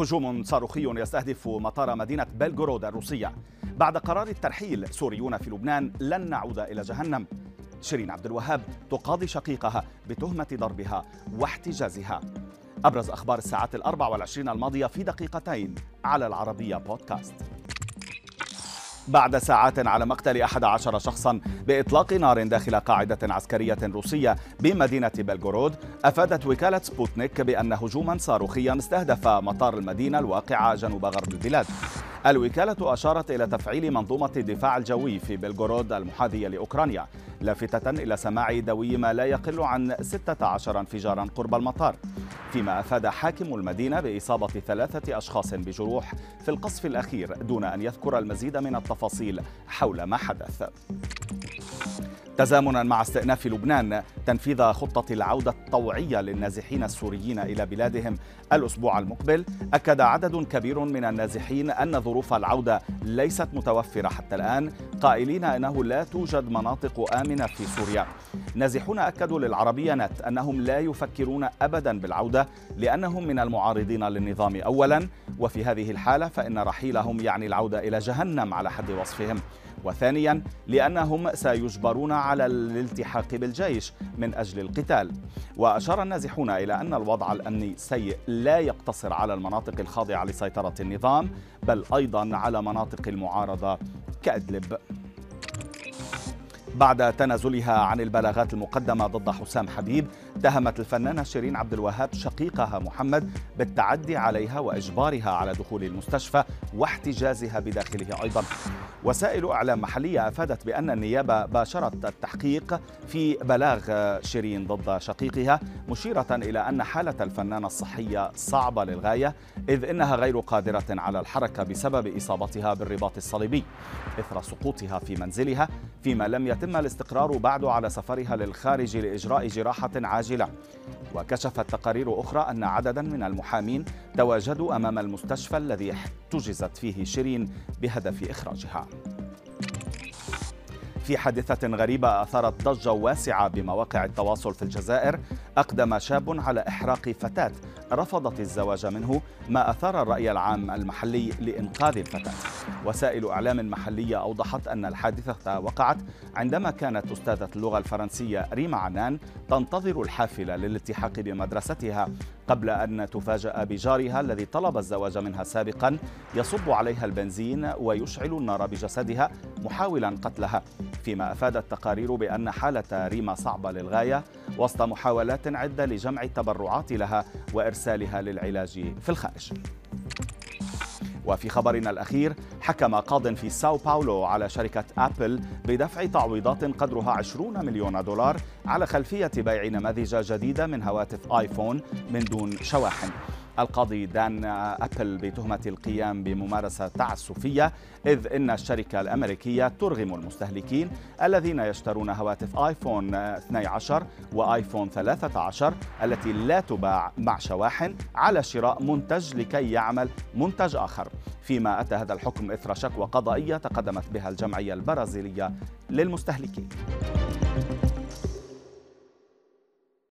هجوم صاروخي يستهدف مطار مدينة بلغورود الروسية. بعد قرار الترحيل سوريون في لبنان لن نعود إلى جهنم. شيرين عبد الوهاب تقاضي شقيقها بتهمة ضربها واحتجازها. أبرز أخبار الساعات الأربع والعشرين الماضية في دقيقتين على العربية بودكاست. بعد ساعات على مقتل 11 شخصا بإطلاق نار داخل قاعدة عسكرية روسية بمدينة بلغورود أفادت وكالة سبوتنيك بأن هجوما صاروخيا استهدف مطار المدينة الواقع جنوب غرب البلاد. الوكالة أشارت إلى تفعيل منظومة الدفاع الجوي في بلغورود المحاذية لأوكرانيا لافتة إلى سماع دوي ما لا يقل عن 16 انفجارا قرب المطار. فيما أفاد حاكم المدينة بإصابة ثلاثة أشخاص بجروح في القصف الأخير دون أن يذكر المزيد من التفاصيل حول ما حدث. تزامنا مع استئناف لبنان تنفيذ خطة العودة الطوعية للنازحين السوريين إلى بلادهم الأسبوع المقبل. أكد عدد كبير من النازحين أن ظروف العودة ليست متوفرة حتى الآن. قائلين أنه لا توجد مناطق آمنة في سوريا. نازحون أكدوا للعربية نت أنهم لا يفكرون أبدا بالعودة لأنهم من المعارضين للنظام أولا. وفي هذه الحالة فإن رحيلهم يعني العودة إلى جهنم على حد وصفهم. وثانيا لأنهم سيجبرون على الالتحاق بالجيش من أجل القتال. وأشار النازحون إلى أن الوضع الأمني سيء لا يقتصر على المناطق الخاضعة لسيطرة النظام بل أيضا على مناطق المعارضة كأدلب. بعد تنازلها عن البلاغات المقدمة ضد حسام حبيب اتهمت الفنانة شيرين عبد الوهاب شقيقها محمد بالتعدي عليها وإجبارها على دخول المستشفى واحتجازها بداخله أيضا. وسائل إعلام محلية أفادت بأن النيابة باشرت التحقيق في بلاغ شيرين ضد شقيقها مشيرة إلى أن حالة الفنانة الصحية صعبة للغاية إذ إنها غير قادرة على الحركة بسبب إصابتها بالرباط الصليبي. إثر سقوطها في منزلها فيما لم يتم الاستقرار بعد على سفرها للخارج لإجراء جراحة عاجلة. وكشفت تقارير أخرى أن عددا من المحامين تواجدوا أمام المستشفى الذي احتجزت فيه شيرين بهدف إخراجها. في حادثة غريبة أثارت ضجة واسعة بمواقع التواصل في الجزائر أقدم شاب على إحراق فتاة رفضت الزواج منه ما أثار الرأي العام المحلي لإنقاذ الفتاة. وسائل إعلام محلية أوضحت أن الحادثة وقعت عندما كانت أستاذة اللغة الفرنسية ريما عنان تنتظر الحافلة للالتحاق بمدرستها قبل أن تفاجأ بجارها الذي طلب الزواج منها سابقا يصب عليها البنزين ويشعل النار بجسدها محاولا قتلها. فيما أفادت تقارير بأن حالة ريما صعبة للغاية وسط محاولات عدة لجمع التبرعات لها وإرسالها للعلاج في الخارج. وفي خبرنا الأخير حكم قاض في ساو باولو على شركة أبل بدفع تعويضات قدرها 20 مليون دولار على خلفية بيع نماذج جديدة من هواتف آيفون من دون شواحن. القاضي دان أبل بتهمة القيام بممارسة تعسفية إذ إن الشركة الأمريكية ترغم المستهلكين الذين يشترون هواتف آيفون 12 وآيفون 13 التي لا تباع مع شواحن على شراء منتج لكي يعمل منتج آخر. فيما أتى هذا الحكم إثر شكوى قضائية تقدمت بها الجمعية البرازيلية للمستهلكين.